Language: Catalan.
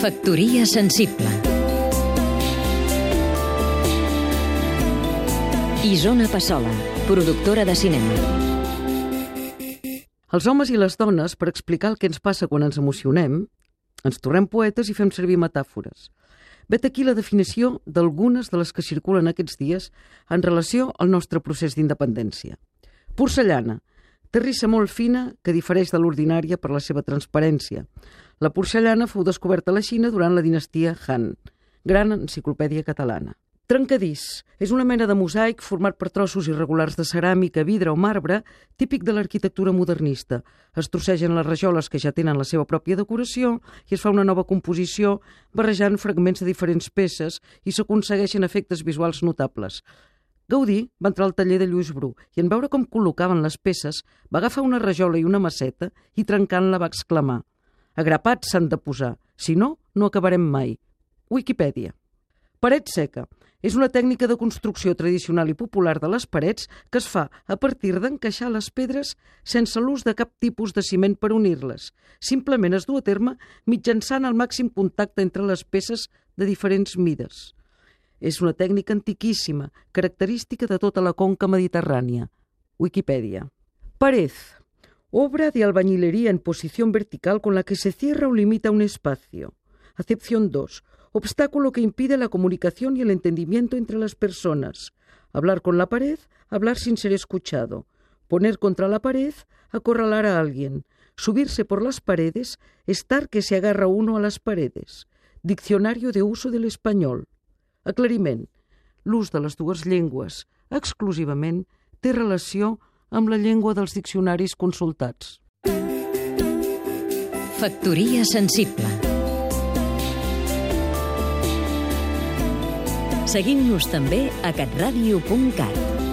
Factoria sensible Isona Passola, productora de cinema Els homes i les dones, per explicar el que ens passa quan ens emocionem, ens tornem poetes i fem servir metàfores. Vet aquí la definició d'algunes de les que circulen aquests dies en relació al nostre procés d'independència. Porcellana, terrissa molt fina que difereix de l'ordinària per la seva transparència. La porcellana fou descoberta a la Xina durant la dinastia Han. Gran enciclopèdia catalana. Trencadís és una mena de mosaic format per trossos irregulars de ceràmica, vidre o marbre, típic de l'arquitectura modernista. Es trossegen les rajoles que ja tenen la seva pròpia decoració i es fa una nova composició barrejant fragments de diferents peces i s'aconsegueixen efectes visuals notables. Gaudí va entrar al taller de Lluís Bru i en veure com col·locaven les peces va agafar una rajola i una maceta i trencant-la va exclamar Agrapats s'han de posar, si no, no acabarem mai. Wikipedia. Paret seca. És una tècnica de construcció tradicional i popular de les parets que es fa a partir d'encaixar les pedres sense l'ús de cap tipus de ciment per unir-les. Simplement es du a terme mitjançant el màxim contacte entre les peces de diferents mides. És una tècnica antiquíssima, característica de tota la conca mediterrània. Wikipedia. Parez obra de albañilería en posición vertical con la que se cierra o limita un espacio. Acepción 2. Obstáculo que impide la comunicación y el entendimiento entre las personas. Hablar con la pared, hablar sin ser escuchado. Poner contra la pared, acorralar a alguien. Subirse por las paredes, estar que se agarra uno a las paredes. Diccionario de uso del español. Aclariment. L'ús de les dues llengües exclusivament té relació amb la llengua dels diccionaris consultats. Factoria sensible Seguim-nos també a catradio.cat